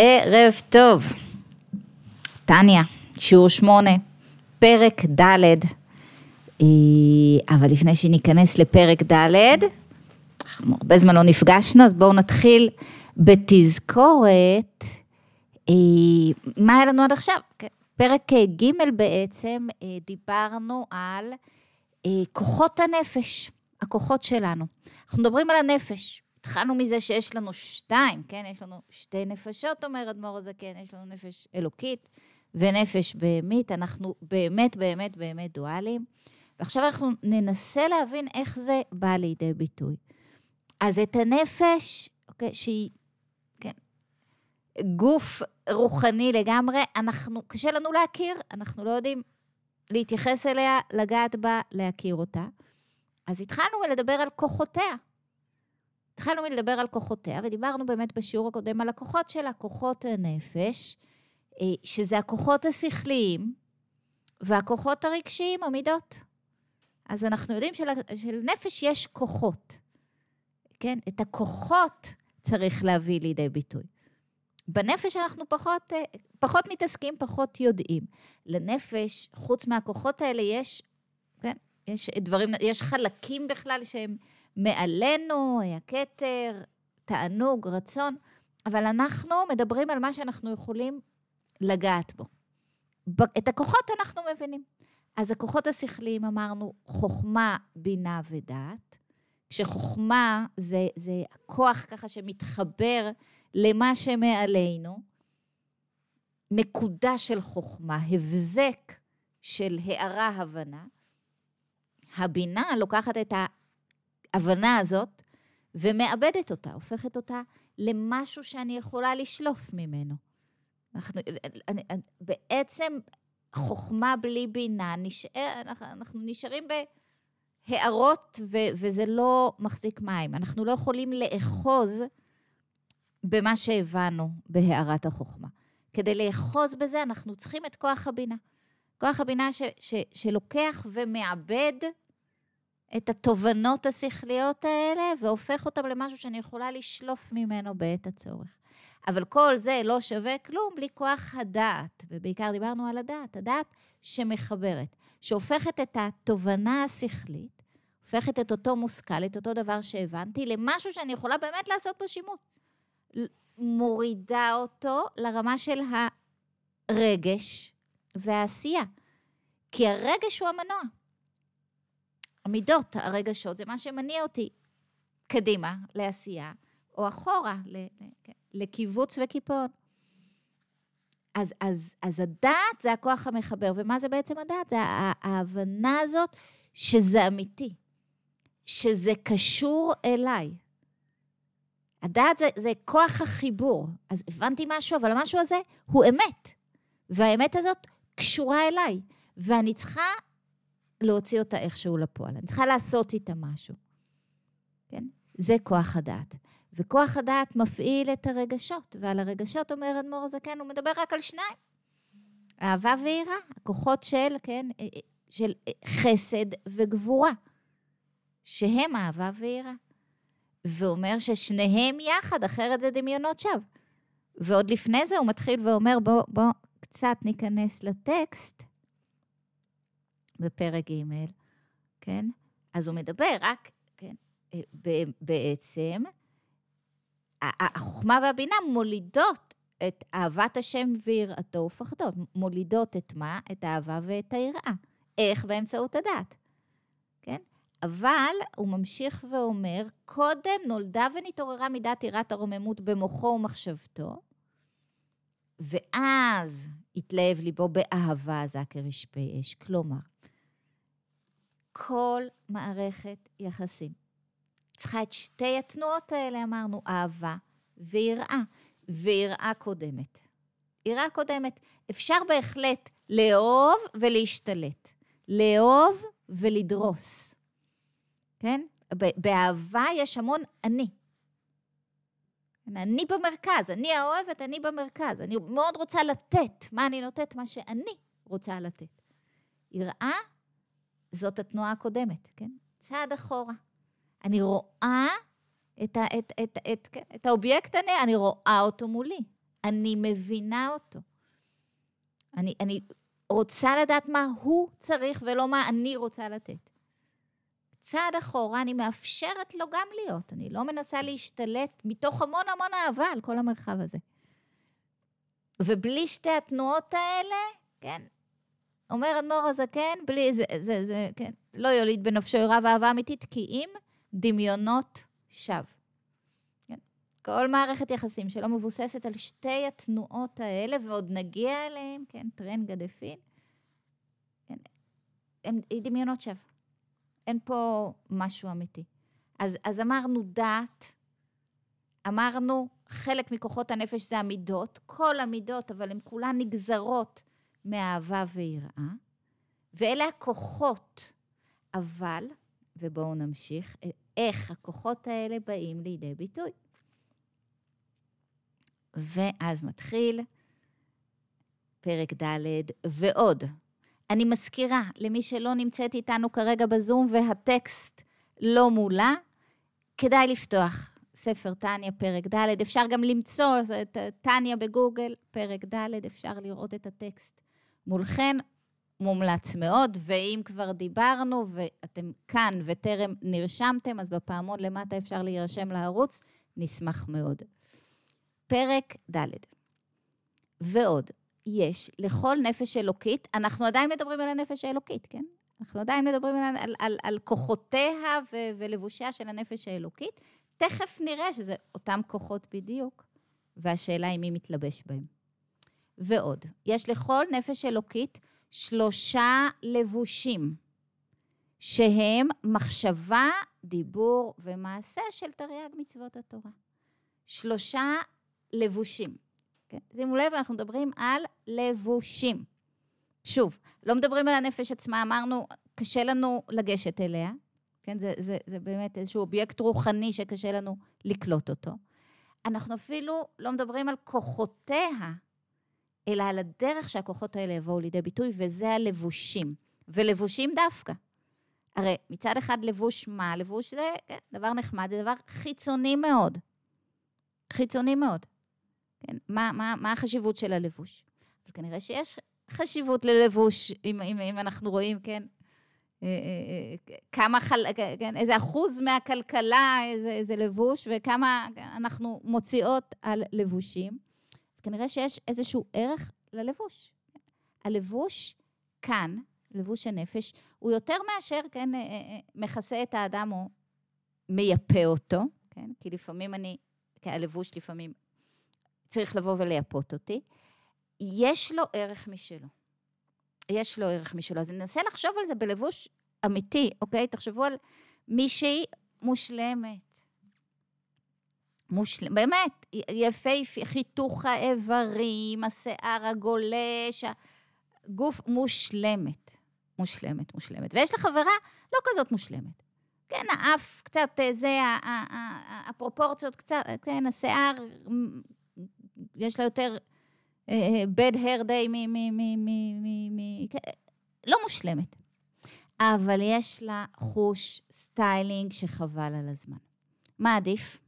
ערב טוב. טניה, שיעור שמונה, פרק ד', אה, אבל לפני שניכנס לפרק ד', אנחנו הרבה זמן לא נפגשנו, אז בואו נתחיל בתזכורת, אה, מה היה לנו עד עכשיו? כן, פרק ג' בעצם אה, דיברנו על כוחות הנפש, הכוחות שלנו. אנחנו מדברים על הנפש. התחלנו מזה שיש לנו שתיים, כן? יש לנו שתי נפשות, אומר אדמו"ר הזקן, יש לנו נפש אלוקית ונפש בהמית. אנחנו באמת, באמת, באמת דואליים. ועכשיו אנחנו ננסה להבין איך זה בא לידי ביטוי. אז את הנפש, אוקיי, שהיא, כן, גוף רוחני לגמרי, אנחנו, קשה לנו להכיר, אנחנו לא יודעים להתייחס אליה, לגעת בה, להכיר אותה. אז התחלנו לדבר על כוחותיה. התחלנו מלדבר על כוחותיה, ודיברנו באמת בשיעור הקודם על הכוחות שלה, כוחות הנפש, אה, שזה הכוחות השכליים והכוחות הרגשיים, המידות. אז אנחנו יודעים של, שלנפש יש כוחות, כן? את הכוחות צריך להביא לידי ביטוי. בנפש אנחנו פחות, אה, פחות מתעסקים, פחות יודעים. לנפש, חוץ מהכוחות האלה, יש, כן, יש דברים, יש חלקים בכלל שהם מעלינו, הכתר, תענוג, רצון, אבל אנחנו מדברים על מה שאנחנו יכולים לגעת בו. את הכוחות אנחנו מבינים. אז הכוחות השכליים, אמרנו, חוכמה, בינה ודעת. כשחוכמה זה, זה הכוח ככה שמתחבר למה שמעלינו, נקודה של חוכמה, הבזק של הערה הבנה. הבינה לוקחת את ההבנה הזאת ומאבדת אותה, הופכת אותה למשהו שאני יכולה לשלוף ממנו. אנחנו, אני, אני, בעצם חוכמה בלי בינה, נשאר, אנחנו, נשארים בהערות ו, וזה לא מחזיק מים. אנחנו לא יכולים לאחוז במה שהבנו בהערת החוכמה. כדי לאחוז בזה אנחנו צריכים את כוח הבינה. כוח הבינה ש, ש, שלוקח ומעבד את התובנות השכליות האלה והופך אותן למשהו שאני יכולה לשלוף ממנו בעת הצורך. אבל כל זה לא שווה כלום בלי כוח הדעת, ובעיקר דיברנו על הדעת, הדעת שמחברת, שהופכת את התובנה השכלית, הופכת את אותו מושכל, את אותו דבר שהבנתי, למשהו שאני יכולה באמת לעשות בו שימוש. מורידה אותו לרמה של הרגש והעשייה. כי הרגש הוא המנוע. המידות, הרגשות, זה מה שמניע אותי קדימה לעשייה, או אחורה, כן, לקיבוץ וקיפאון. אז, אז, אז הדעת זה הכוח המחבר, ומה זה בעצם הדעת? זה ההבנה הזאת שזה אמיתי, שזה קשור אליי. הדעת זה, זה כוח החיבור. אז הבנתי משהו, אבל המשהו הזה הוא אמת. והאמת הזאת קשורה אליי. ואני צריכה להוציא אותה איכשהו לפועל. אני צריכה לעשות איתה משהו. כן? זה כוח הדעת. וכוח הדעת מפעיל את הרגשות, ועל הרגשות, אומר אדמו"ר הזקן, הוא מדבר רק על שניים. אהבה ויראה, הכוחות של, כן, אה, אה, של אה, חסד וגבורה, שהם אהבה ויראה. ואומר ששניהם יחד, אחרת זה דמיונות שווא. ועוד לפני זה הוא מתחיל ואומר, בואו בוא קצת ניכנס לטקסט. בפרק ג', כן? אז הוא מדבר רק, כן, אה, בעצם, החוכמה והבינה מולידות את אהבת השם ויראתו ופחדו. מולידות את מה? את האהבה ואת היראה. איך? באמצעות הדעת, כן? אבל הוא ממשיך ואומר, קודם נולדה ונתעוררה מידת יראת הרוממות במוחו ומחשבתו, ואז התלהב ליבו באהבה עזה כרשפי אש. כלומר, כל מערכת יחסים. צריכה את שתי התנועות האלה, אמרנו, אהבה ויראה, ויראה קודמת. יראה קודמת. אפשר בהחלט לאהוב ולהשתלט. לאהוב ולדרוס. כן? באהבה יש המון אני. אני במרכז, אני האוהבת, אני במרכז. אני מאוד רוצה לתת. מה אני נותנת? מה שאני רוצה לתת. יראה זאת התנועה הקודמת, כן? צעד אחורה. אני רואה את, ה, את, את, את, כן, את האובייקט, אני, אני רואה אותו מולי. אני מבינה אותו. אני, אני רוצה לדעת מה הוא צריך ולא מה אני רוצה לתת. צעד אחורה, אני מאפשרת לו גם להיות. אני לא מנסה להשתלט מתוך המון המון אהבה על כל המרחב הזה. ובלי שתי התנועות האלה, כן, אומר אדמו"ר הזקן, בלי, זה, זה, זה, כן, לא יוליד בנפשו יראה ואהבה אמיתית, כי אם דמיונות שווא. כן? כל מערכת יחסים שלא מבוססת על שתי התנועות האלה, ועוד נגיע אליהן, כן, טרן גדפין, כן, הם, הם דמיונות שווא. אין פה משהו אמיתי. אז, אז אמרנו דעת, אמרנו חלק מכוחות הנפש זה המידות, כל המידות, אבל הן כולן נגזרות מאהבה ויראה, ואלה הכוחות. אבל, ובואו נמשיך, איך הכוחות האלה באים לידי ביטוי. ואז מתחיל פרק ד' ועוד. אני מזכירה למי שלא נמצאת איתנו כרגע בזום והטקסט לא מולה, כדאי לפתוח ספר טניה, פרק ד', אפשר גם למצוא את טניה בגוגל, פרק ד', אפשר לראות את הטקסט מולכן, מומלץ מאוד, ואם כבר דיברנו ואתם כאן וטרם נרשמתם, אז בפעמון למטה אפשר להירשם לערוץ, נשמח מאוד. פרק ד' ועוד, יש לכל נפש אלוקית, אנחנו עדיין מדברים על הנפש האלוקית, כן? אנחנו עדיין מדברים על, על, על, על כוחותיה ו, ולבושיה של הנפש האלוקית. תכף נראה שזה אותם כוחות בדיוק, והשאלה היא מי מתלבש בהם. ועוד, יש לכל נפש אלוקית שלושה לבושים, שהם מחשבה, דיבור ומעשה של תרי"ג מצוות התורה. שלושה לבושים. כן? שימו לב, אנחנו מדברים על לבושים. שוב, לא מדברים על הנפש עצמה, אמרנו, קשה לנו לגשת אליה, כן? זה, זה, זה באמת איזשהו אובייקט רוחני שקשה לנו לקלוט אותו. אנחנו אפילו לא מדברים על כוחותיה, אלא על הדרך שהכוחות האלה יבואו לידי ביטוי, וזה הלבושים. ולבושים דווקא. הרי מצד אחד לבוש מה? לבוש זה כן, דבר נחמד, זה דבר חיצוני מאוד. חיצוני מאוד. כן? מה, מה, מה החשיבות של הלבוש? אבל כנראה שיש חשיבות ללבוש, אם, אם, אם אנחנו רואים, כן, אה, אה, אה, כמה, חל... כן, איזה אחוז מהכלכלה, איזה, איזה לבוש, וכמה אנחנו מוציאות על לבושים. אז כנראה שיש איזשהו ערך ללבוש. הלבוש כאן, לבוש הנפש, הוא יותר מאשר, כן, מכסה את האדם או מייפה אותו, כן? כי לפעמים אני, כי הלבוש לפעמים צריך לבוא ולייפות אותי. יש לו ערך משלו. יש לו ערך משלו. אז ננסה לחשוב על זה בלבוש אמיתי, אוקיי? תחשבו על מישהי מושלמת. מושלם, באמת, יפהפה, חיתוך האיברים, השיער הגולש, גוף מושלמת. מושלמת, מושלמת. ויש לה חברה לא כזאת מושלמת. כן, האף קצת, אה, זה, הפרופורציות קצת, כן, השיער, יש לה יותר אה, אה, bad hair day מ... מ, מ, מ, מ, מ כן, לא מושלמת. אבל יש לה חוש סטיילינג שחבל על הזמן. מה עדיף?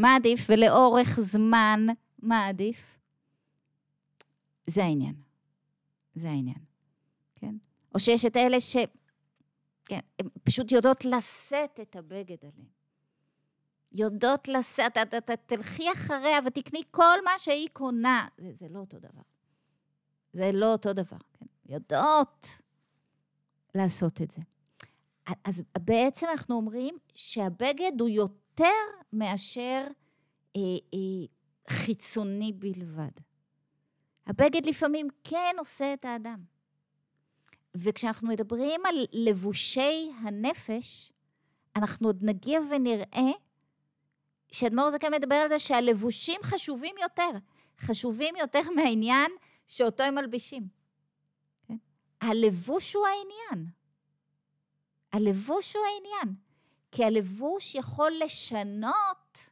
מה עדיף? ולאורך זמן, מה עדיף? זה העניין. זה העניין, כן? או שיש את אלה ש... כן, הן פשוט יודעות לשאת את הבגד עליהן. יודעות לשאת, את, את, את תלכי אחריה ותקני כל מה שהיא קונה. זה, זה לא אותו דבר. זה לא אותו דבר, כן? יודעות לעשות את זה. אז בעצם אנחנו אומרים שהבגד הוא יותר מאשר אה, אה, חיצוני בלבד. הבגד לפעמים כן עושה את האדם. וכשאנחנו מדברים על לבושי הנפש, אנחנו עוד נגיע ונראה שאדמו"ר זקן מדבר על זה שהלבושים חשובים יותר, חשובים יותר מהעניין שאותו הם מלבישים. כן? הלבוש הוא העניין. הלבוש הוא העניין. כי הלבוש יכול לשנות,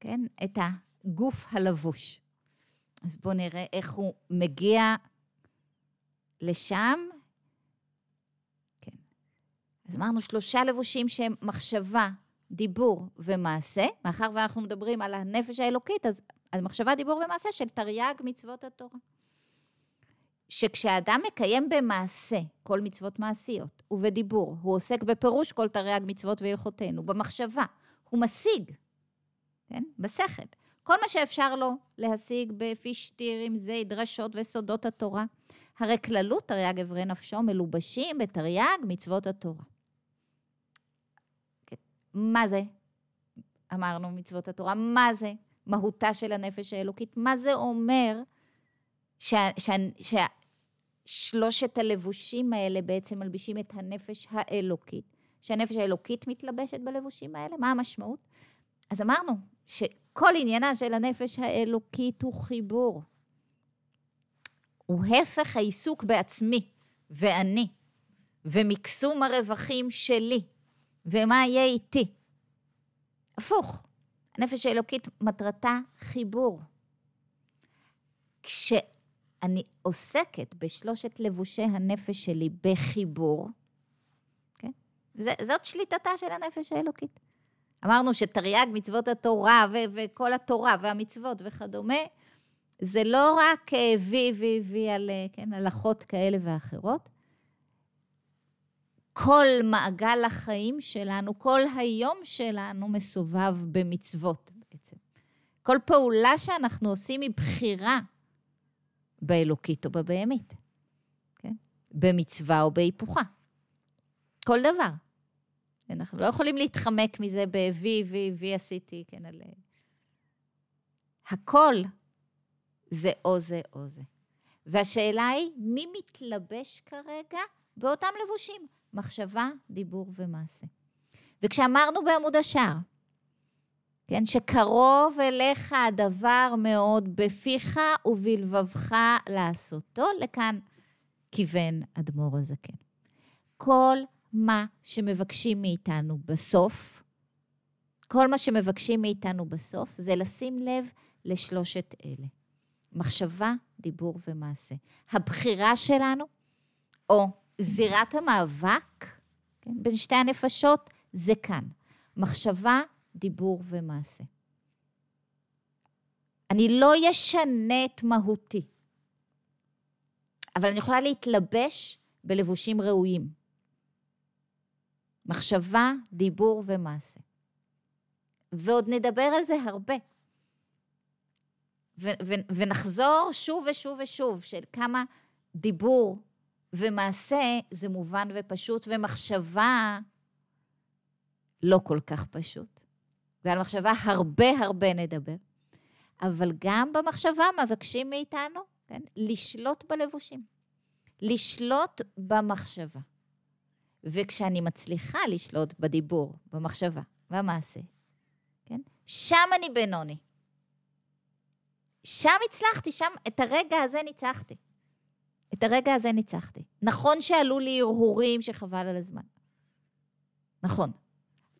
כן, את הגוף הלבוש. אז בואו נראה איך הוא מגיע לשם. כן. אז אמרנו שלושה לבושים שהם מחשבה, דיבור ומעשה, מאחר ואנחנו מדברים על הנפש האלוקית, אז על מחשבה, דיבור ומעשה של תרי"ג מצוות התורה. שכשאדם מקיים במעשה כל מצוות מעשיות, ובדיבור, הוא עוסק בפירוש כל תרי"ג מצוות והלכותינו, במחשבה, הוא משיג, כן? בשכל. כל מה שאפשר לו להשיג בפי שטירים, זה דרשות וסודות התורה. הרי כללות תרי"ג אברי נפשו מלובשים בתרי"ג מצוות התורה. כן. מה זה? אמרנו מצוות התורה. מה זה? מהותה של הנפש האלוקית. מה זה אומר ששלושת הלבושים האלה בעצם מלבישים את הנפש האלוקית? שהנפש האלוקית מתלבשת בלבושים האלה? מה המשמעות? אז אמרנו שכל עניינה של הנפש האלוקית הוא חיבור. הוא הפך העיסוק בעצמי ואני, ומקסום הרווחים שלי, ומה יהיה איתי. הפוך, הנפש האלוקית מטרתה חיבור. כשאני עוסקת בשלושת לבושי הנפש שלי בחיבור, כן? זאת שליטתה של הנפש האלוקית. אמרנו שתרי"ג מצוות התורה ו- וכל התורה והמצוות וכדומה, זה לא רק וי וי וי על כן, הלכות כאלה ואחרות. כל מעגל החיים שלנו, כל היום שלנו מסובב במצוות בעצם. כל פעולה שאנחנו עושים היא בחירה באלוקית או בבהמית, כן? במצווה או בהיפוכה. כל דבר. אנחנו לא יכולים להתחמק מזה ב"וי, וי, וי עשיתי", כן, על... הכל זה או זה או זה. והשאלה היא, מי מתלבש כרגע באותם לבושים? מחשבה, דיבור ומעשה. וכשאמרנו בעמוד השער, כן, שקרוב אליך הדבר מאוד בפיך ובלבבך לעשותו, לכאן כיוון אדמו"ר הזקן. כל מה שמבקשים מאיתנו בסוף, כל מה שמבקשים מאיתנו בסוף, זה לשים לב לשלושת אלה. מחשבה, דיבור ומעשה. הבחירה שלנו, או זירת המאבק כן, בין שתי הנפשות, זה כאן. מחשבה, דיבור ומעשה. אני לא אשנה את מהותי, אבל אני יכולה להתלבש בלבושים ראויים. מחשבה, דיבור ומעשה. ועוד נדבר על זה הרבה. ו- ו- ונחזור שוב ושוב ושוב של כמה דיבור ומעשה זה מובן ופשוט, ומחשבה לא כל כך פשוט. ועל מחשבה הרבה הרבה נדבר. אבל גם במחשבה מבקשים מאיתנו, כן, לשלוט בלבושים. לשלוט במחשבה. וכשאני מצליחה לשלוט בדיבור, במחשבה, במעשה, כן? שם אני בינוני. שם הצלחתי, שם, את הרגע הזה ניצחתי. את הרגע הזה ניצחתי. נכון שעלו לי הרהורים שחבל על הזמן. נכון.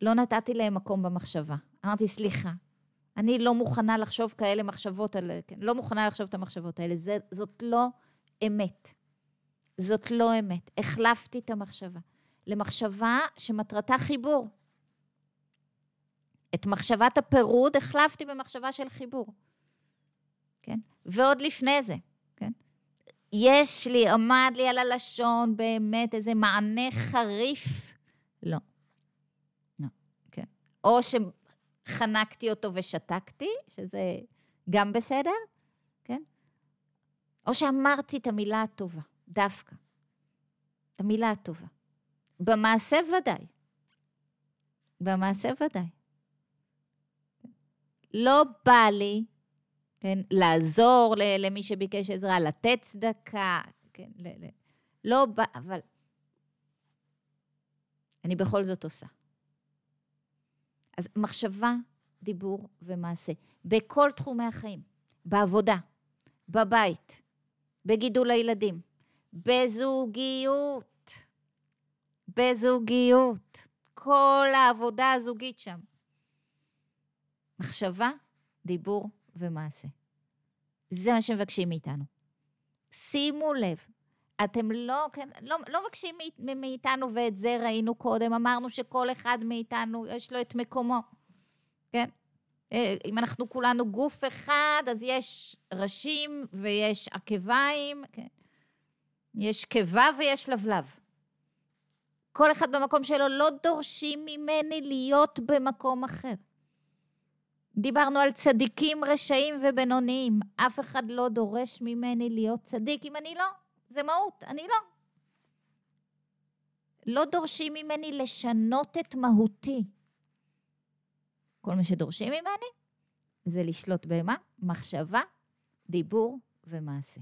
לא נתתי להם מקום במחשבה. אמרתי, סליחה, אני לא מוכנה לחשוב כאלה מחשבות על... כן, לא מוכנה לחשוב את המחשבות האלה. זה, זאת לא אמת. זאת לא אמת. החלפתי את המחשבה. למחשבה שמטרתה חיבור. את מחשבת הפירוד החלפתי במחשבה של חיבור. כן? ועוד לפני זה, כן? יש לי, עמד לי על הלשון באמת איזה מענה חריף. לא. לא, כן. או שחנקתי אותו ושתקתי, שזה גם בסדר, כן? או שאמרתי את המילה הטובה, דווקא. את המילה הטובה. במעשה ודאי. במעשה ודאי. לא בא לי, כן, לעזור למי שביקש עזרה, לתת צדקה, כן, לא בא, אבל אני בכל זאת עושה. אז מחשבה, דיבור ומעשה, בכל תחומי החיים, בעבודה, בבית, בגידול הילדים, בזוגיות, בזוגיות. כל העבודה הזוגית שם. מחשבה, דיבור ומעשה. זה מה שמבקשים מאיתנו. שימו לב, אתם לא, כן, לא, לא מבקשים מאיתנו, ואת זה ראינו קודם, אמרנו שכל אחד מאיתנו, יש לו את מקומו, כן? אה, אם אנחנו כולנו גוף אחד, אז יש ראשים ויש עקביים, כן? יש קיבה ויש לבלב. כל אחד במקום שלו, לא דורשים ממני להיות במקום אחר. דיברנו על צדיקים, רשעים ובינוניים. אף אחד לא דורש ממני להיות צדיק אם אני לא. זה מהות, אני לא. לא דורשים ממני לשנות את מהותי. כל מה שדורשים ממני זה לשלוט במה? מחשבה, דיבור ומעשה.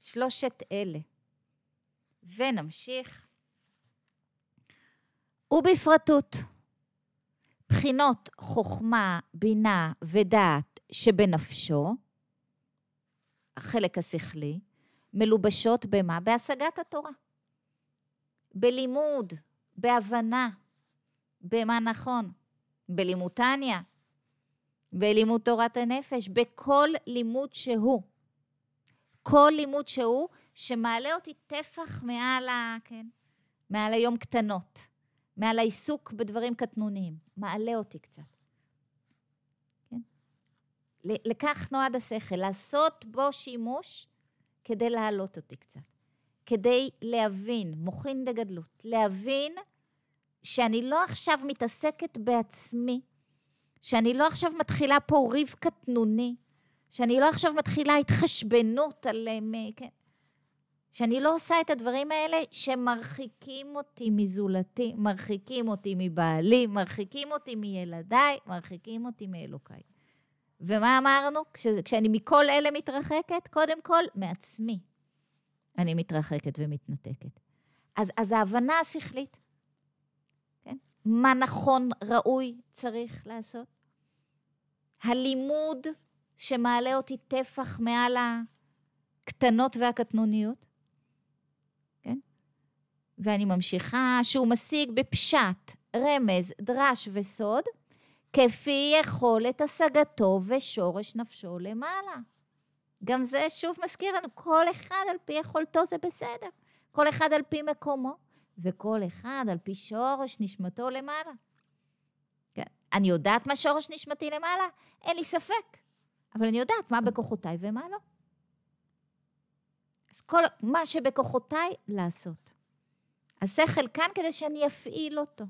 שלושת אלה. ונמשיך. ובפרטות, בחינות חוכמה, בינה ודעת שבנפשו, החלק השכלי, מלובשות במה? בהשגת התורה. בלימוד, בהבנה, במה נכון, בלימוד טניה, בלימוד תורת הנפש, בכל לימוד שהוא. כל לימוד שהוא, שמעלה אותי טפח מעל, ה, כן, מעל היום קטנות, מעל העיסוק בדברים קטנוניים, מעלה אותי קצת. כן? לכך נועד השכל, לעשות בו שימוש כדי להעלות אותי קצת. כדי להבין, מוחין דגדלות, להבין שאני לא עכשיו מתעסקת בעצמי, שאני לא עכשיו מתחילה פה ריב קטנוני, שאני לא עכשיו מתחילה התחשבנות על... אה, כן, שאני לא עושה את הדברים האלה שמרחיקים אותי מזולתי, מרחיקים אותי מבעלי, מרחיקים אותי מילדיי, מרחיקים אותי מאלוקיי. ומה אמרנו? כש, כשאני מכל אלה מתרחקת, קודם כל, מעצמי אני מתרחקת ומתנתקת. אז, אז ההבנה השכלית, כן? מה נכון, ראוי, צריך לעשות. הלימוד שמעלה אותי טפח מעל הקטנות והקטנוניות, כן? ואני ממשיכה, שהוא משיג בפשט, רמז, דרש וסוד, כפי יכולת השגתו ושורש נפשו למעלה. גם זה שוב מזכיר לנו, כל אחד על פי יכולתו זה בסדר. כל אחד על פי מקומו, וכל אחד על פי שורש נשמתו למעלה. כן. אני יודעת מה שורש נשמתי למעלה? אין לי ספק. אבל אני יודעת מה בכוחותיי ומה לא. אז כל מה שבכוחותיי, לעשות. השכל כאן כדי שאני אפעיל אותו.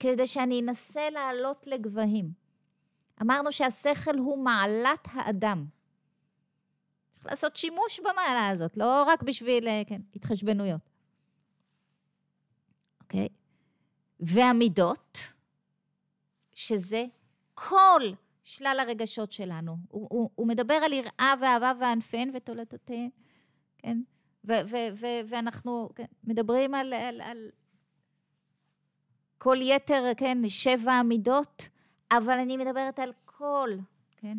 כדי שאני אנסה לעלות לגבהים. אמרנו שהשכל הוא מעלת האדם. צריך לעשות שימוש במעלה הזאת, לא רק בשביל, אה, כן, התחשבנויות. אוקיי? והמידות, שזה כל שלל הרגשות שלנו. הוא, הוא, הוא מדבר על יראה ואהבה וענפן ותולדותיהן, כן? ו- ו- ו- ואנחנו כן, מדברים על, על, על כל יתר, כן, שבע המידות, אבל אני מדברת על כל, כן?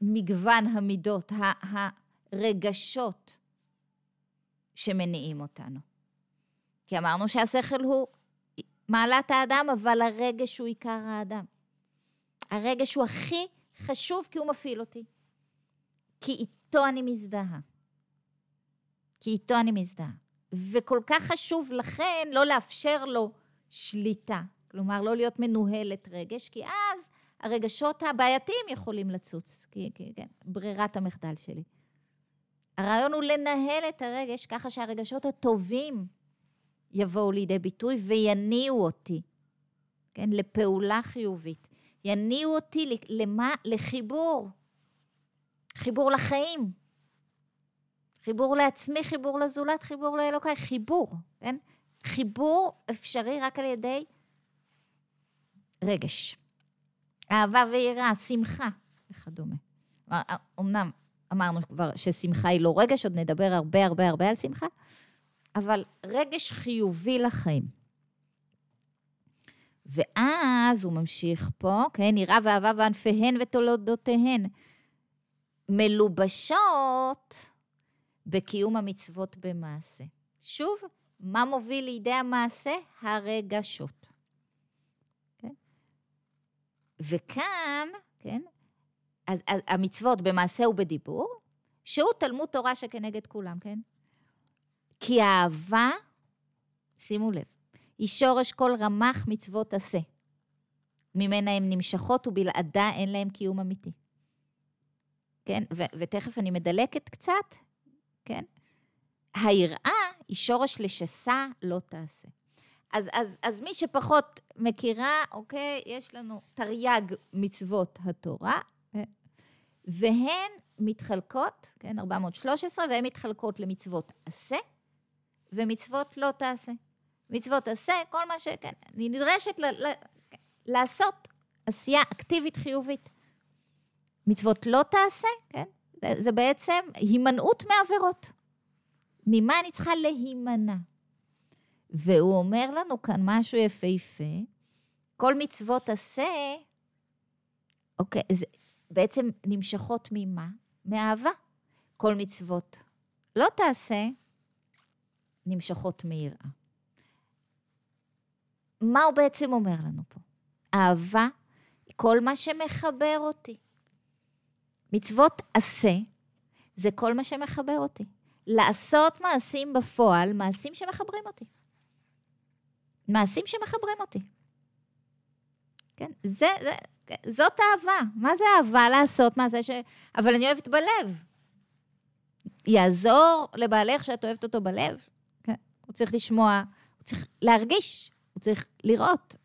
מגוון המידות, הרגשות שמניעים אותנו. כי אמרנו שהשכל הוא מעלת האדם, אבל הרגש הוא עיקר האדם. הרגש הוא הכי חשוב כי הוא מפעיל אותי. כי איתו אני מזדהה. כי איתו אני מזדהה. וכל כך חשוב לכן לא לאפשר לו שליטה. כלומר, לא להיות מנוהלת רגש, כי אז הרגשות הבעייתיים יכולים לצוץ, כי, כי כן, ברירת המחדל שלי. הרעיון הוא לנהל את הרגש ככה שהרגשות הטובים יבואו לידי ביטוי ויניעו אותי, כן, לפעולה חיובית. יניעו אותי למה? לחיבור. חיבור לחיים. חיבור לעצמי, חיבור לזולת, חיבור לאלוקיי, חיבור, כן? חיבור אפשרי רק על ידי רגש. אהבה ויראה, שמחה וכדומה. אמנם אמרנו כבר ששמחה היא לא רגש, עוד נדבר הרבה הרבה הרבה על שמחה, אבל רגש חיובי לחיים. ואז הוא ממשיך פה, כן, יראה ואהבה וענפיהן ותולדותיהן מלובשות בקיום המצוות במעשה. שוב, מה מוביל לידי המעשה? הרגשות. כן? וכאן, כן, אז, אז המצוות במעשה ובדיבור, שהוא תלמוד תורה שכנגד כולם, כן? כי האהבה, שימו לב, היא שורש כל רמ"ח מצוות עשה. ממנה הן נמשכות ובלעדה אין להן קיום אמיתי. כן? ו- ותכף אני מדלקת קצת, כן? היראה היא שורש לשסה לא תעשה. אז, אז, אז מי שפחות מכירה, אוקיי, יש לנו תרי"ג מצוות התורה, כן? והן מתחלקות, כן, 413, והן מתחלקות למצוות עשה ומצוות לא תעשה. מצוות עשה, כל מה ש... כן, אני נדרשת ל, ל, לעשות עשייה אקטיבית חיובית. מצוות לא תעשה, כן? זה, בעצם הימנעות מעבירות. ממה אני צריכה להימנע? והוא אומר לנו כאן משהו יפהפה, כל מצוות עשה, אוקיי, זה בעצם נמשכות ממה? מאהבה. כל מצוות לא תעשה, נמשכות מיראה. מה הוא בעצם אומר לנו פה? אהבה היא כל מה שמחבר אותי. מצוות עשה זה כל מה שמחבר אותי. לעשות מעשים בפועל, מעשים שמחברים אותי. מעשים שמחברים אותי. כן, זה, זה, זאת אהבה. מה זה אהבה לעשות מעשה ש... אבל אני אוהבת בלב. יעזור לבעלך שאת אוהבת אותו בלב? כן. הוא צריך לשמוע, הוא צריך להרגיש, הוא צריך לראות,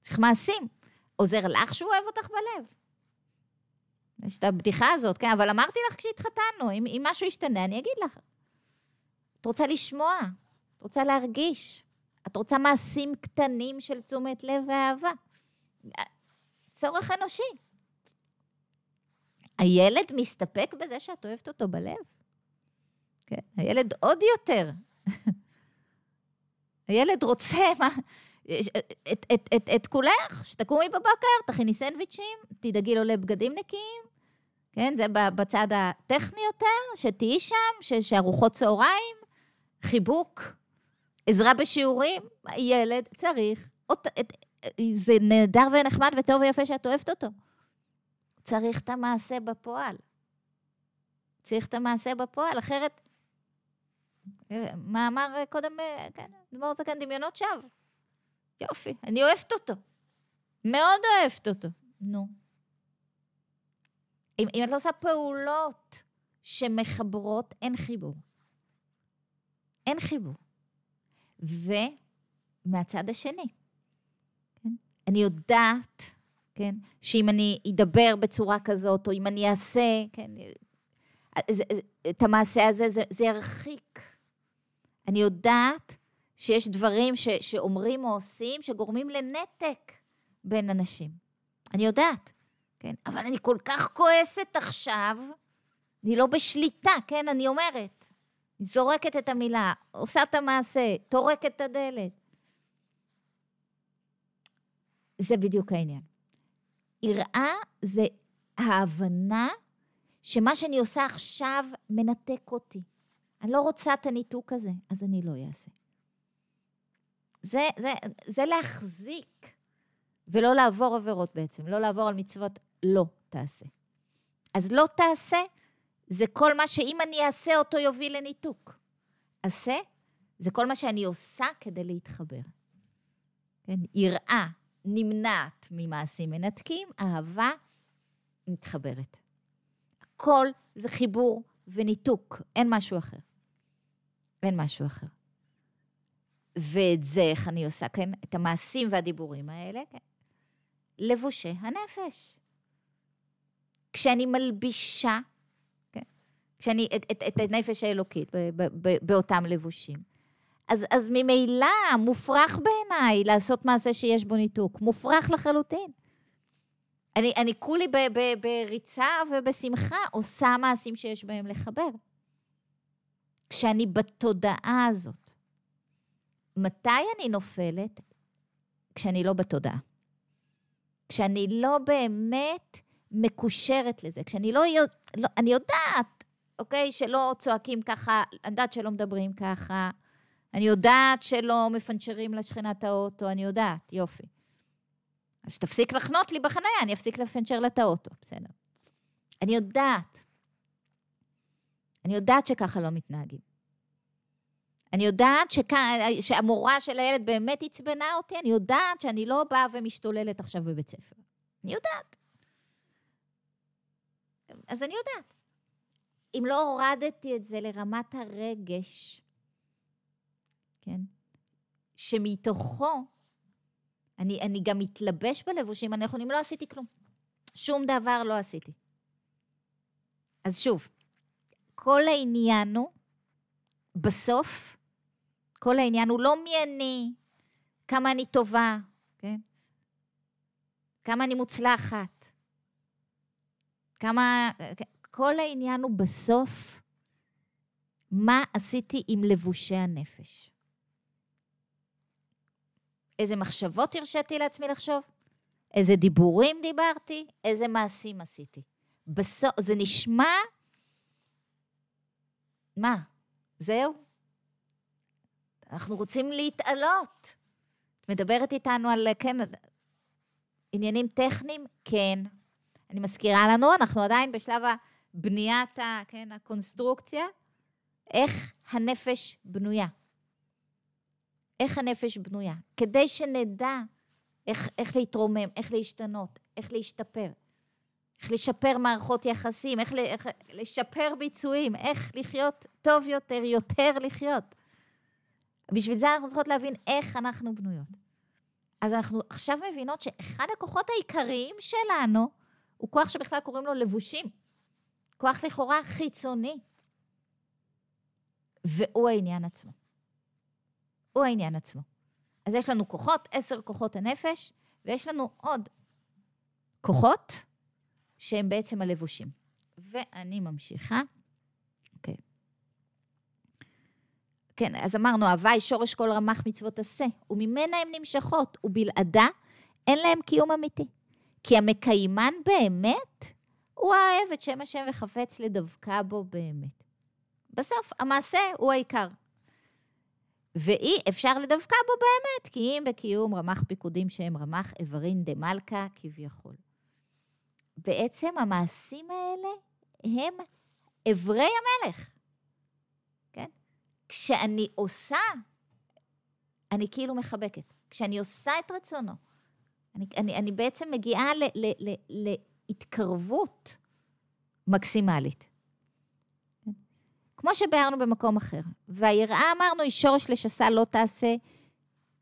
צריך מעשים. עוזר לך שהוא אוהב אותך בלב. יש את הבדיחה הזאת, כן, אבל אמרתי לך כשהתחתנו, אם, אם משהו ישתנה, אני אגיד לך. את רוצה לשמוע, את רוצה להרגיש, את רוצה מעשים קטנים של תשומת לב ואהבה. צורך אנושי. הילד מסתפק בזה שאת אוהבת אותו בלב? כן, הילד עוד יותר. הילד רוצה, מה, את, את, את, את כולך, שתקומי בבוקר, תכיני סנדוויצ'ים, תדאגי לו לבגדים נקיים, כן? זה בצד הטכני יותר, שתהיי שם, שארוחות צהריים, חיבוק, עזרה בשיעורים, ילד צריך, אות, את, זה נהדר ונחמד וטוב ויפה שאת אוהבת אותו. צריך את המעשה בפועל. צריך את המעשה בפועל, אחרת... מה אמר קודם, כן, דמור זקן, דמיונות שווא. יופי, אני אוהבת אותו. מאוד אוהבת אותו. נו. אם, אם את לא עושה פעולות שמחברות, אין חיבור. אין חיבור. ומהצד השני, כן? אני יודעת, כן, שאם אני אדבר בצורה כזאת, או אם אני אעשה, כן, את המעשה הזה, זה, זה ירחיק. אני יודעת שיש דברים ש, שאומרים או עושים שגורמים לנתק בין אנשים. אני יודעת, כן? אבל אני כל כך כועסת עכשיו, אני לא בשליטה, כן? אני אומרת. זורקת את המילה, עושה את המעשה, טורקת את הדלת. זה בדיוק העניין. יראה זה ההבנה שמה שאני עושה עכשיו מנתק אותי. אני לא רוצה את הניתוק הזה, אז אני לא אעשה. זה, זה, זה להחזיק, ולא לעבור עבירות בעצם, לא לעבור על מצוות לא תעשה. אז לא תעשה זה כל מה שאם אני אעשה אותו יוביל לניתוק. עשה זה כל מה שאני עושה כדי להתחבר. כן? יראה נמנעת ממעשים מנתקים, אהבה מתחברת. הכל זה חיבור וניתוק, אין משהו אחר. אין משהו אחר. ואת זה, איך אני עושה, כן? את המעשים והדיבורים האלה, כן? לבושי הנפש. כשאני מלבישה, כן? כשאני, את, את, את הנפש האלוקית ב, ב, ב, באותם לבושים. אז, אז ממילא מופרך בעיניי לעשות מעשה שיש בו ניתוק. מופרך לחלוטין. אני, אני כולי ב, ב, בריצה ובשמחה עושה מעשים שיש בהם לחבר. כשאני בתודעה הזאת. מתי אני נופלת? כשאני לא בתודעה. כשאני לא באמת מקושרת לזה, כשאני לא, לא אני יודעת, אוקיי, שלא צועקים ככה, אני יודעת שלא מדברים ככה, אני יודעת שלא מפנצ'רים לשכנה את האוטו, אני יודעת, יופי. אז שתפסיק לחנות לי בחניה, אני אפסיק לפנצ'ר לה את האוטו, בסדר. אני יודעת. אני יודעת שככה לא מתנהגים. אני יודעת שכ... שהמורה של הילד באמת עצבנה אותי, אני יודעת שאני לא באה ומשתוללת עכשיו בבית ספר. אני יודעת. אז אני יודעת. אם לא הורדתי את זה לרמת הרגש, כן? שמתוכו אני, אני גם מתלבש בלבושים הנכונים, לא עשיתי כלום. שום דבר לא עשיתי. אז שוב, כל העניין הוא, בסוף, כל העניין הוא לא מי אני, כמה אני טובה, כן? כמה אני מוצלחת, כמה... כל העניין הוא בסוף, מה עשיתי עם לבושי הנפש. איזה מחשבות הרשיתי לעצמי לחשוב? איזה דיבורים דיברתי? איזה מעשים עשיתי? בסוף, זה נשמע... מה? זהו? אנחנו רוצים להתעלות. את מדברת איתנו על, כן, עניינים טכניים? כן. אני מזכירה לנו, אנחנו עדיין בשלב הבניית, כן, הקונסטרוקציה, איך הנפש בנויה. איך הנפש בנויה. כדי שנדע איך, איך להתרומם, איך להשתנות, איך להשתפר, איך לשפר מערכות יחסים, איך, איך לשפר ביצועים, איך לחיות טוב יותר, יותר לחיות. בשביל זה אנחנו צריכות להבין איך אנחנו בנויות. אז אנחנו עכשיו מבינות שאחד הכוחות העיקריים שלנו הוא כוח שבכלל קוראים לו לבושים. כוח לכאורה חיצוני. והוא העניין עצמו. הוא העניין עצמו. אז יש לנו כוחות, עשר כוחות הנפש, ויש לנו עוד כוחות שהם בעצם הלבושים. ואני ממשיכה. אוקיי. כן, אז אמרנו, היא שורש כל רמ"ח מצוות עשה, וממנה הן נמשכות, ובלעדה אין להם קיום אמיתי. כי המקיימן באמת, הוא האוהב את שם השם וחפץ לדבקה בו באמת. בסוף, המעשה הוא העיקר. ואי אפשר לדווקא בו באמת, כי אם בקיום רמ"ח פיקודים שהם רמ"ח איברין דה מלכה כביכול. בעצם המעשים האלה הם אברי המלך. כן? כשאני עושה, אני כאילו מחבקת. כשאני עושה את רצונו, אני, אני, אני בעצם מגיעה ל, ל, ל, להתקרבות מקסימלית. כמו שביארנו במקום אחר. והיראה, אמרנו, היא שורש לשסה לא תעשה,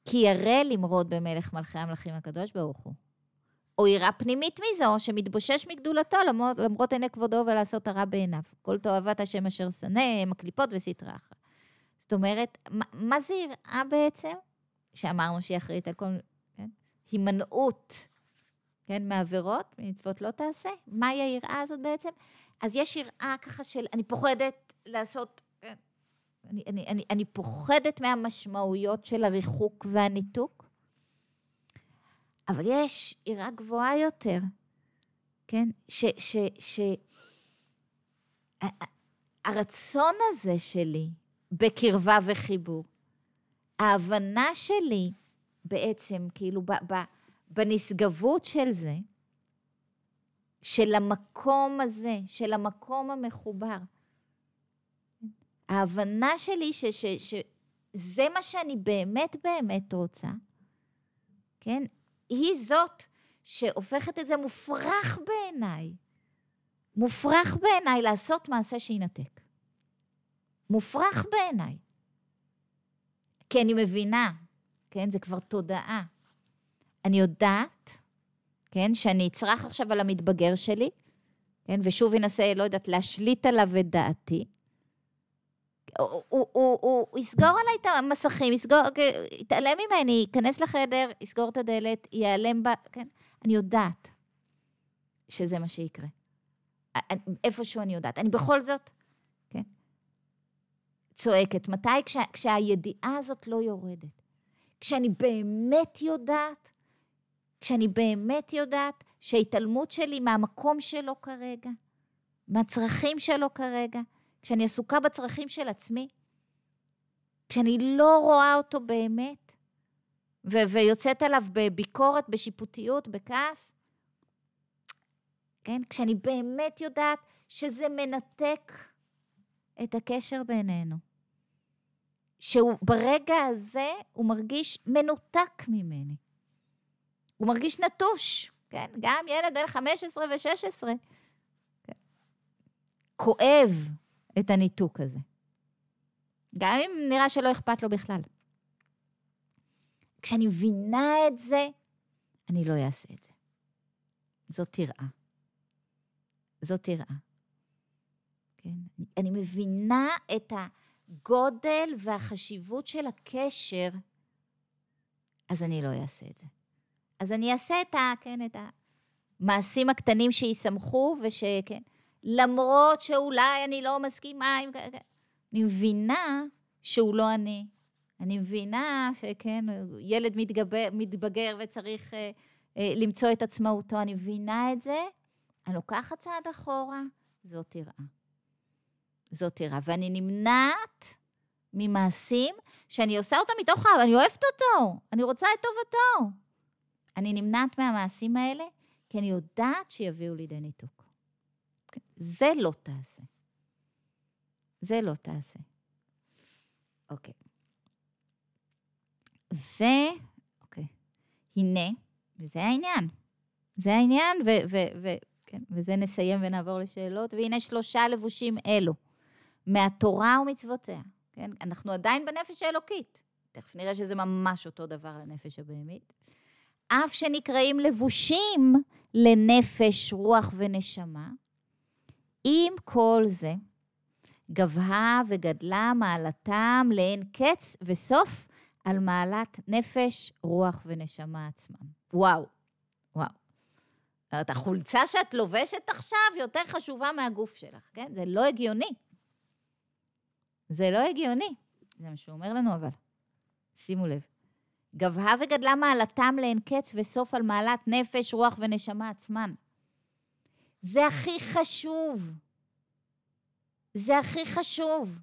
כי ירא למרוד במלך מלכי המלכים הקדוש ברוך הוא. או יראה פנימית מזו, שמתבושש מגדולתו למרות, למרות עיני כבודו ולעשות הרע בעיניו. כל תועבת השם אשר שנא, הם הקליפות וסטרה אחת. זאת אומרת, מה, מה זה יראה בעצם? שאמרנו שהיא אחראית על כל... הימנעות, כן, מעבירות, ממצוות לא תעשה. מהי היראה הזאת בעצם? אז יש יראה ככה של, אני פוחדת לעשות... כן, אני, אני, אני, אני פוחדת מהמשמעויות של הריחוק והניתוק, אבל יש יראה גבוהה יותר, כן? ש... ש, ש הרצון הזה שלי בקרבה וחיבור, ההבנה שלי בעצם, כאילו, ב, ב, בנשגבות של זה, של המקום הזה, של המקום המחובר. ההבנה שלי ש, ש, שזה מה שאני באמת באמת רוצה, כן? היא זאת שהופכת את זה מופרך בעיניי. מופרך בעיניי לעשות מעשה שינתק. מופרך בעיניי. כי אני מבינה, כן? זה כבר תודעה. אני יודעת, כן? שאני אצרח עכשיו על המתבגר שלי, כן? ושוב אנסה, לא יודעת, להשליט עליו את דעתי. הוא, הוא, הוא, הוא, יסגור עליי את המסכים, יסגור, יתעלם ממני, ייכנס לחדר, יסגור את הדלת, ייעלם בה, כן? אני יודעת שזה מה שיקרה. איפשהו אני יודעת. אני בכל זאת, כן? צועקת. מתי? כשה, כשהידיעה הזאת לא יורדת. כשאני באמת יודעת, כשאני באמת יודעת שההתעלמות שלי מהמקום שלו כרגע, מהצרכים שלו כרגע, כשאני עסוקה בצרכים של עצמי, כשאני לא רואה אותו באמת, ו- ויוצאת עליו בביקורת, בשיפוטיות, בכעס, כן? כשאני באמת יודעת שזה מנתק את הקשר בינינו. שהוא ברגע הזה, הוא מרגיש מנותק ממני. הוא מרגיש נטוש, כן? גם ילד בן 15 ו-16. כן. כואב את הניתוק הזה. גם אם נראה שלא אכפת לו בכלל. כשאני מבינה את זה, אני לא אעשה את זה. זאת יראה. זאת יראה. כן? אני מבינה את הגודל והחשיבות של הקשר, אז אני לא אעשה את זה. אז אני אעשה את, ה, כן, את המעשים הקטנים שיסמכו, ושכן, למרות שאולי אני לא מסכימה עם... אני מבינה שהוא לא אני. אני מבינה שכן, ילד מתגבר, מתבגר וצריך אה, אה, למצוא את עצמאותו. אני מבינה את זה, אני לוקחת צעד אחורה, זאת יראה. זאת יראה. ואני נמנעת ממעשים שאני עושה אותם מתוך אהבה, אני אוהבת אותו, אני רוצה את טובתו. אני נמנעת מהמעשים האלה, כי אני יודעת שיביאו לידי ניתוק. זה לא תעשה. זה לא תעשה. אוקיי. ו... אוקיי. הנה, וזה העניין. זה העניין, ו... ו, ו כן, וזה נסיים ונעבור לשאלות. והנה שלושה לבושים אלו, מהתורה ומצוותיה. כן? אנחנו עדיין בנפש האלוקית. תכף נראה שזה ממש אותו דבר לנפש הבהמית. אף שנקראים לבושים לנפש, רוח ונשמה, עם כל זה, גבהה וגדלה מעלתם לאין קץ וסוף על מעלת נפש, רוח ונשמה עצמם. וואו, וואו. זאת אומרת, החולצה שאת לובשת עכשיו יותר חשובה מהגוף שלך, כן? זה לא הגיוני. זה לא הגיוני. זה מה שהוא אומר לנו, אבל. שימו לב. גבהה וגדלה מעלתם לאין קץ וסוף על מעלת נפש, רוח ונשמה עצמן. זה הכי חשוב. זה הכי חשוב.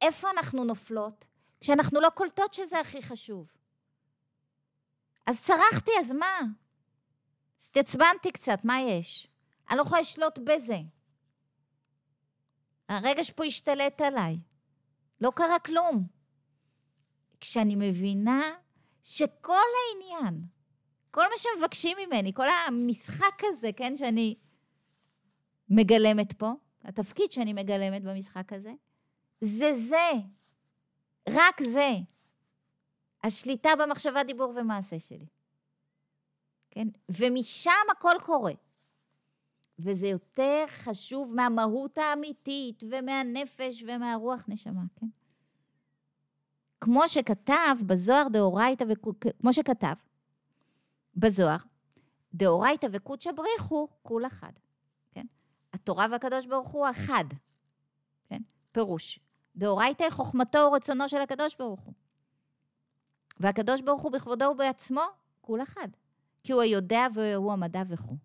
איפה אנחנו נופלות? כשאנחנו לא קולטות שזה הכי חשוב. אז צרחתי, אז מה? התעצבנתי קצת, מה יש? אני לא יכולה לשלוט בזה. הרגש פה השתלט עליי. לא קרה כלום. כשאני מבינה שכל העניין, כל מה שמבקשים ממני, כל המשחק הזה, כן, שאני מגלמת פה, התפקיד שאני מגלמת במשחק הזה, זה זה, רק זה. השליטה במחשבה, דיבור ומעשה שלי. כן? ומשם הכל קורה. וזה יותר חשוב מהמהות האמיתית ומהנפש ומהרוח נשמה, כן? כמו שכתב בזוהר דאורייתא, כמו שכתב בזוהר, דאורייתא וקודשא בריחו כול אחד, כן? התורה והקדוש ברוך הוא אחד, כן? פירוש. דאורייתא חוכמתו ורצונו של הקדוש ברוך הוא. והקדוש ברוך הוא בכבודו ובעצמו כול אחד. כי הוא היודע והוא המדע וכו'.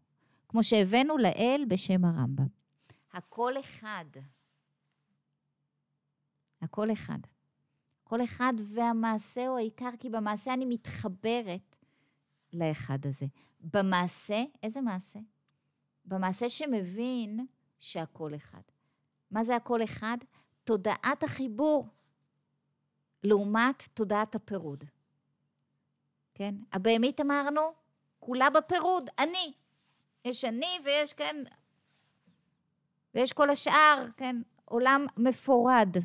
כמו שהבאנו לאל בשם הרמב"ם. הכל אחד. הכל אחד. כל אחד והמעשה הוא העיקר, כי במעשה אני מתחברת לאחד הזה. במעשה, איזה מעשה? במעשה שמבין שהכל אחד. מה זה הכל אחד? תודעת החיבור לעומת תודעת הפירוד. כן? הבהמית אמרנו, כולה בפירוד, אני. יש אני ויש, כן, ויש כל השאר, כן, עולם מפורד.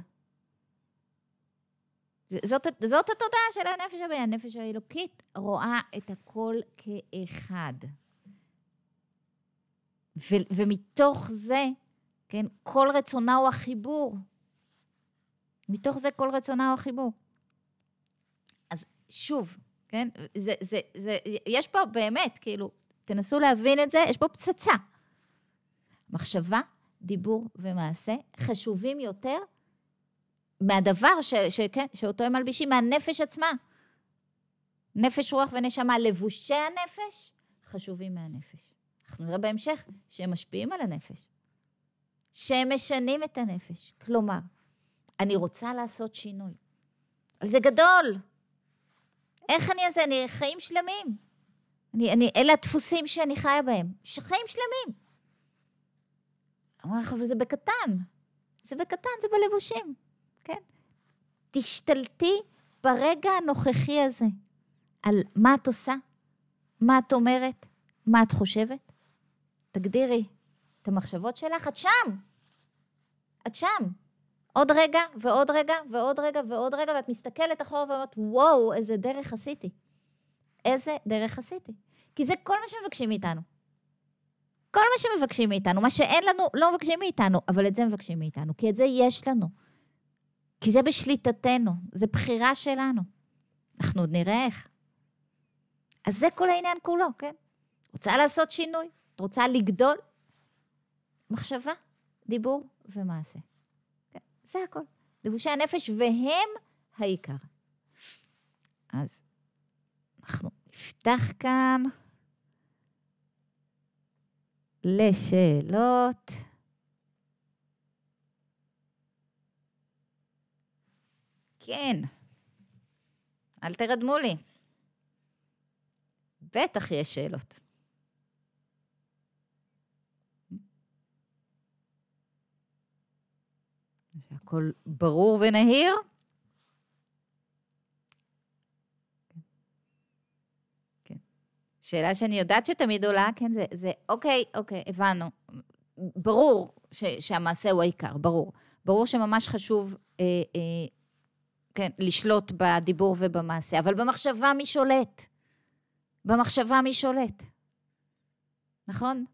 זאת, זאת התודעה של הנפש הבאה. הנפש האלוקית רואה את הכל כאחד. ו, ומתוך זה, כן, כל רצונה הוא החיבור. מתוך זה כל רצונה הוא החיבור. אז שוב, כן, זה, זה, זה, יש פה באמת, כאילו, תנסו להבין את זה, יש פה פצצה. מחשבה, דיבור ומעשה חשובים יותר מהדבר ש, שכן, שאותו הם מלבישים, מהנפש עצמה. נפש, רוח ונשמה, לבושי הנפש חשובים מהנפש. אנחנו נראה בהמשך שהם משפיעים על הנפש, שהם משנים את הנפש. כלומר, אני רוצה לעשות שינוי. אבל זה גדול. איך אני אעשה? אני חיים שלמים. אני, אני, אלה הדפוסים שאני חיה בהם. חיים שלמים. אמר לך, אבל זה בקטן. זה בקטן, זה בלבושים, כן? תשתלטי ברגע הנוכחי הזה על מה את עושה, מה את אומרת, מה את חושבת. תגדירי את המחשבות שלך, את שם. את שם. עוד רגע ועוד רגע ועוד רגע ועוד רגע, ואת מסתכלת אחורה ואומרת, וואו, איזה דרך עשיתי. איזה דרך עשיתי. כי זה כל מה שמבקשים מאיתנו. כל מה שמבקשים מאיתנו, מה שאין לנו, לא מבקשים מאיתנו, אבל את זה מבקשים מאיתנו, כי את זה יש לנו. כי זה בשליטתנו, זה בחירה שלנו. אנחנו עוד נראה איך. אז זה כל העניין כולו, כן? רוצה לעשות שינוי, רוצה לגדול, מחשבה, דיבור ומעשה. כן? זה הכל. לבושי הנפש והם העיקר. אז אנחנו נפתח כאן לשאלות. כן, אל תרדמו לי. בטח יש שאלות. שהכל ברור ונהיר? שאלה שאני יודעת שתמיד עולה, כן, זה, זה אוקיי, אוקיי, הבנו. ברור ש, שהמעשה הוא העיקר, ברור. ברור שממש חשוב אה, אה, כן, לשלוט בדיבור ובמעשה, אבל במחשבה מי שולט? במחשבה מי שולט, נכון?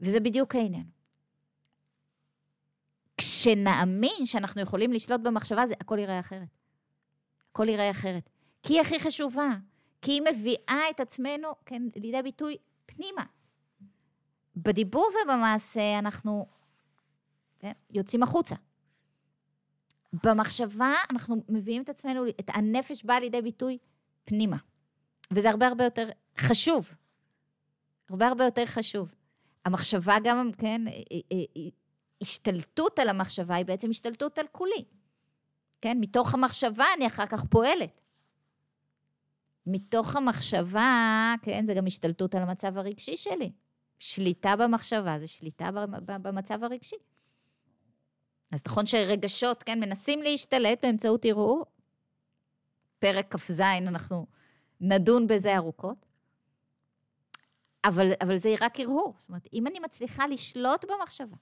וזה בדיוק העניין. כשנאמין שאנחנו יכולים לשלוט במחשבה, זה הכל ייראה אחרת. הכל ייראה אחרת. כי היא הכי חשובה, כי היא מביאה את עצמנו, כן, לידי ביטוי פנימה. בדיבור ובמעשה אנחנו כן, יוצאים החוצה. במחשבה אנחנו מביאים את עצמנו, את הנפש באה לידי ביטוי פנימה. וזה הרבה הרבה יותר חשוב. הרבה הרבה יותר חשוב. המחשבה גם, כן, השתלטות על המחשבה היא בעצם השתלטות על כולי. כן, מתוך המחשבה אני אחר כך פועלת. מתוך המחשבה, כן, זה גם השתלטות על המצב הרגשי שלי. שליטה במחשבה זה שליטה במצב הרגשי. אז נכון שרגשות, כן, מנסים להשתלט באמצעות ערעור. פרק כ"ז, אנחנו נדון בזה ארוכות. אבל, אבל זה רק הרהור. זאת אומרת, אם אני מצליחה לשלוט במחשבה,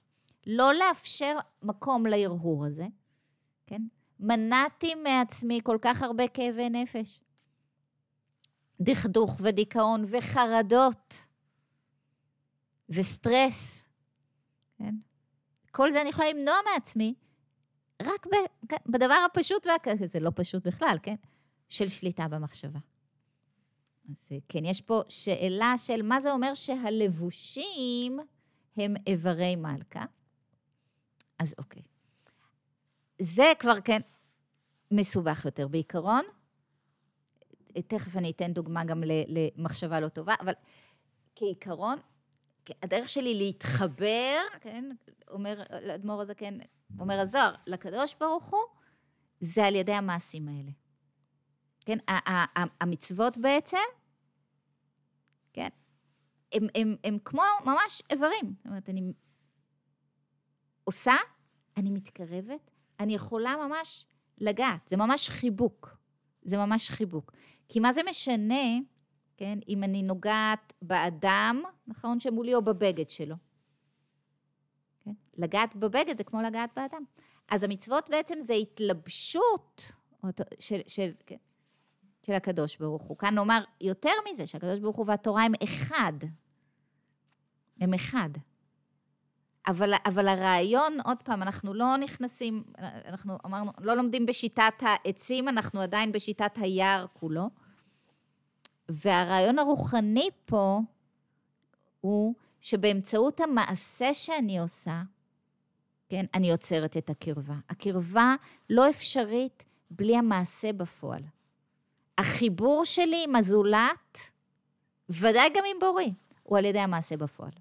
לא לאפשר מקום להרהור הזה, כן? מנעתי מעצמי כל כך הרבה כאבי נפש. דכדוך ודיכאון וחרדות וסטרס, כן? כל זה אני יכולה למנוע מעצמי רק בדבר הפשוט, וה... זה לא פשוט בכלל, כן? של שליטה במחשבה. אז כן, יש פה שאלה של מה זה אומר שהלבושים הם איברי מלכה. אז אוקיי. זה כבר כן מסובך יותר בעיקרון. תכף אני אתן דוגמה גם למחשבה לא טובה, אבל כעיקרון, הדרך שלי להתחבר, כן, אומר לאדמו"ר הזה, כן, אומר הזוהר, לקדוש ברוך הוא, זה על ידי המעשים האלה. כן, המצוות בעצם, כן, הם, הם, הם כמו ממש איברים. זאת אומרת, אני עושה, אני מתקרבת, אני יכולה ממש לגעת, זה ממש חיבוק. זה ממש חיבוק. כי מה זה משנה, כן, אם אני נוגעת באדם, נכון, שמולי או בבגד שלו. כן? לגעת בבגד זה כמו לגעת באדם. אז המצוות בעצם זה התלבשות של, של, כן, של הקדוש ברוך הוא. כאן נאמר יותר מזה, שהקדוש ברוך הוא והתורה הם אחד. הם אחד. אבל, אבל הרעיון, עוד פעם, אנחנו לא נכנסים, אנחנו אמרנו, לא לומדים בשיטת העצים, אנחנו עדיין בשיטת היער כולו. והרעיון הרוחני פה הוא שבאמצעות המעשה שאני עושה, כן, אני יוצרת את הקרבה. הקרבה לא אפשרית בלי המעשה בפועל. החיבור שלי עם הזולת, ודאי גם עם בורי, הוא על ידי המעשה בפועל.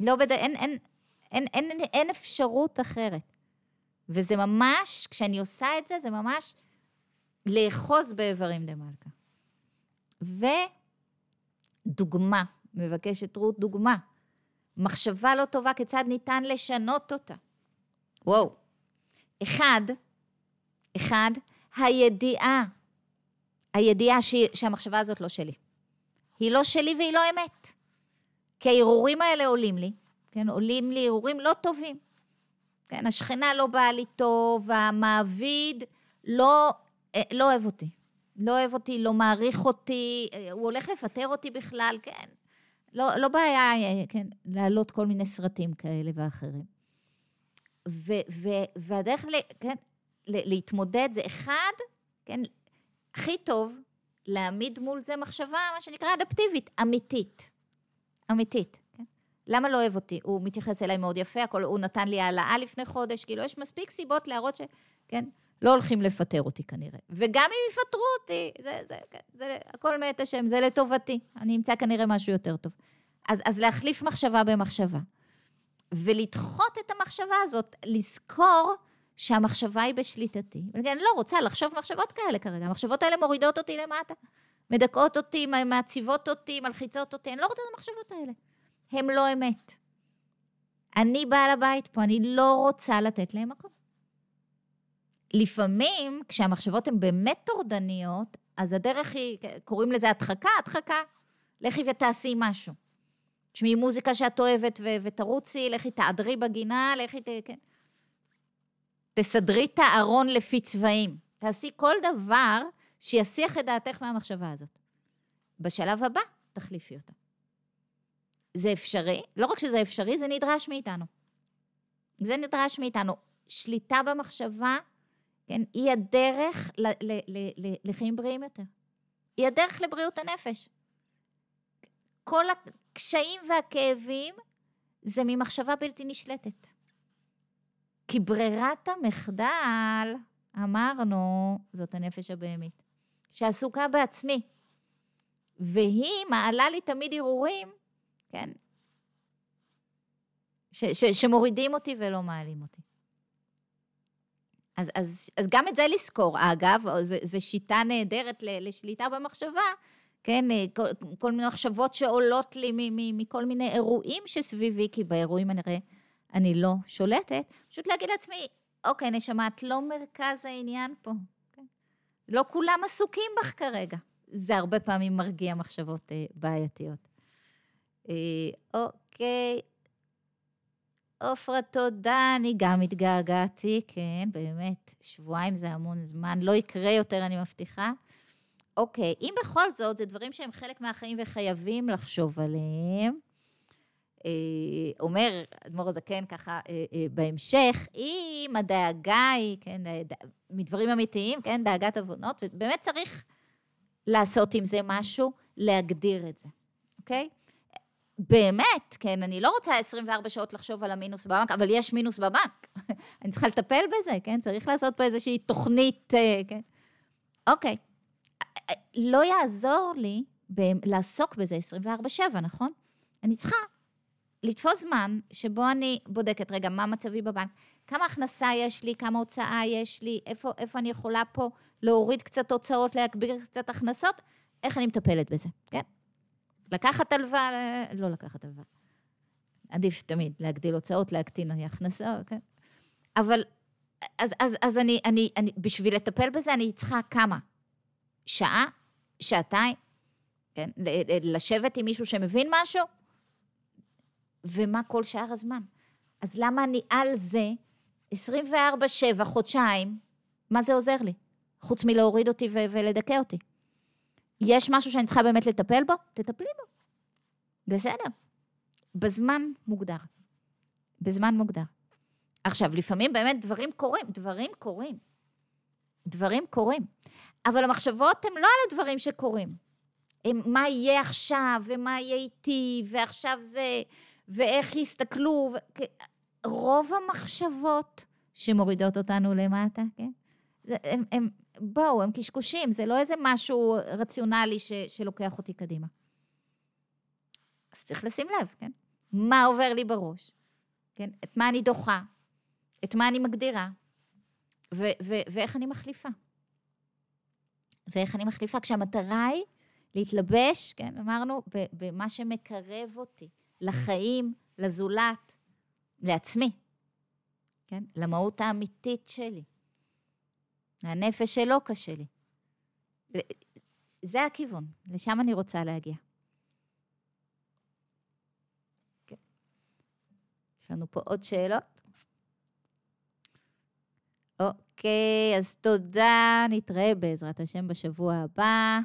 לא בד... אין, אין, אין, אין, אין, אין אפשרות אחרת. וזה ממש, כשאני עושה את זה, זה ממש לאחוז באיברים דמלכה. ודוגמה, מבקשת רות דוגמה. מחשבה לא טובה, כיצד ניתן לשנות אותה? וואו. אחד, אחד, הידיעה, הידיעה ש... שהמחשבה הזאת לא שלי. היא לא שלי והיא לא אמת. כי ההרהורים האלה עולים לי, כן? עולים לי הרהורים לא טובים. כן, השכנה לא באה לי טוב, המעביד לא, אה, לא אוהב אותי. לא אוהב אותי, לא מעריך אותי, אה, הוא הולך לפטר אותי בכלל, כן. לא, לא בעיה, אה, כן, להעלות כל מיני סרטים כאלה ואחרים. ו, ו, והדרך, ל, כן, להתמודד זה אחד, כן, הכי טוב להעמיד מול זה מחשבה, מה שנקרא אדפטיבית, אמיתית. אמיתית. כן? למה לא אוהב אותי? הוא מתייחס אליי מאוד יפה, הכל, הוא נתן לי העלאה לפני חודש, כאילו, יש מספיק סיבות להראות ש... כן? לא הולכים לפטר אותי כנראה. וגם אם יפטרו אותי, זה, זה, כן, זה הכל מאת השם, זה לטובתי. אני אמצא כנראה משהו יותר טוב. אז, אז להחליף מחשבה במחשבה. ולדחות את המחשבה הזאת, לזכור שהמחשבה היא בשליטתי. אני לא רוצה לחשוב מחשבות כאלה כרגע, המחשבות האלה מורידות אותי למטה. מדכאות אותי, מעציבות אותי, מלחיצות אותי, אני לא רוצה את המחשבות האלה. הן לא אמת. אני בעל הבית פה, אני לא רוצה לתת להם מקום. לפעמים, כשהמחשבות הן באמת טורדניות, אז הדרך היא, קוראים לזה הדחקה, הדחקה. לכי ותעשי משהו. תשמעי מוזיקה שאת אוהבת ו- ותרוצי, לכי תעדרי בגינה, לכי ת... כן. תסדרי את הארון לפי צבעים. תעשי כל דבר שיסיח את דעתך מהמחשבה הזאת. בשלב הבא, תחליפי אותה. זה אפשרי, לא רק שזה אפשרי, זה נדרש מאיתנו. זה נדרש מאיתנו. שליטה במחשבה, כן, היא הדרך ל- ל- ל- לחיים בריאים יותר. היא הדרך לבריאות הנפש. כל הקשיים והכאבים זה ממחשבה בלתי נשלטת. כי ברירת המחדל, אמרנו, זאת הנפש הבהמית, שעסוקה בעצמי. והיא מעלה לי תמיד הרהורים, כן, ש, ש, שמורידים אותי ולא מעלים אותי. אז, אז, אז גם את זה לזכור. אגב, זו שיטה נהדרת לשליטה במחשבה, כן? כל, כל מיני מחשבות שעולות לי מכל מיני אירועים שסביבי, כי באירועים אני רואה... אני לא שולטת, פשוט להגיד לעצמי, אוקיי, נשמה, את לא מרכז העניין פה. כן? לא כולם עסוקים בך כרגע. זה הרבה פעמים מרגיע מחשבות אה, בעייתיות. אה, אוקיי. עופרה, תודה, אני גם התגעגעתי, כן, באמת, שבועיים זה המון זמן, לא יקרה יותר, אני מבטיחה. אוקיי, אם בכל זאת, זה דברים שהם חלק מהחיים וחייבים לחשוב עליהם, אה, אומר אדמו"ר הזקן ככה אה, אה, בהמשך, אם הדאגה היא, כן, מדברים אמיתיים, כן, דאגת עוונות, ובאמת צריך לעשות עם זה משהו, להגדיר את זה, אוקיי? באמת, כן, אני לא רוצה 24 שעות לחשוב על המינוס בבנק, אבל יש מינוס בבנק. אני צריכה לטפל בזה, כן? צריך לעשות פה איזושהי תוכנית, כן? אוקיי. לא יעזור לי לעסוק בזה 24-7, נכון? אני צריכה לתפוס זמן שבו אני בודקת, רגע, מה מצבי בבנק? כמה הכנסה יש לי, כמה הוצאה יש לי, איפה, איפה אני יכולה פה להוריד קצת הוצאות, להגביר קצת הכנסות, איך אני מטפלת בזה, כן? לקחת הלוואה, לא לקחת הלוואה. עדיף תמיד להגדיל הוצאות, להקטין הכנסה, כן? אבל, אז, אז, אז אני, אני, אני, בשביל לטפל בזה, אני צריכה כמה? שעה? שעתיים? כן? לשבת עם מישהו שמבין משהו? ומה כל שאר הזמן. אז למה אני על זה 24-7, חודשיים, מה זה עוזר לי? חוץ מלהוריד אותי ולדכא אותי. יש משהו שאני צריכה באמת לטפל בו? תטפלי בו. בסדר. בזמן מוגדר. בזמן מוגדר. עכשיו, לפעמים באמת דברים קורים, דברים קורים. דברים קורים. אבל המחשבות הן לא על הדברים שקורים. הם מה יהיה עכשיו, ומה יהיה איתי, ועכשיו זה, ואיך יסתכלו. ו... רוב המחשבות שמורידות אותנו למטה, כן? הם, בואו, הם קשקושים, זה לא איזה משהו רציונלי ש, שלוקח אותי קדימה. אז צריך לשים לב, כן? מה עובר לי בראש, כן? את מה אני דוחה, את מה אני מגדירה, ו- ו- ואיך אני מחליפה. ואיך אני מחליפה, כשהמטרה היא להתלבש, כן, אמרנו, במה שמקרב אותי לחיים, לזולת, לעצמי. כן? למהות האמיתית שלי. הנפש שלא קשה לי. זה הכיוון, לשם אני רוצה להגיע. כן. יש לנו פה עוד שאלות? אוקיי, אז תודה, נתראה בעזרת השם בשבוע הבא.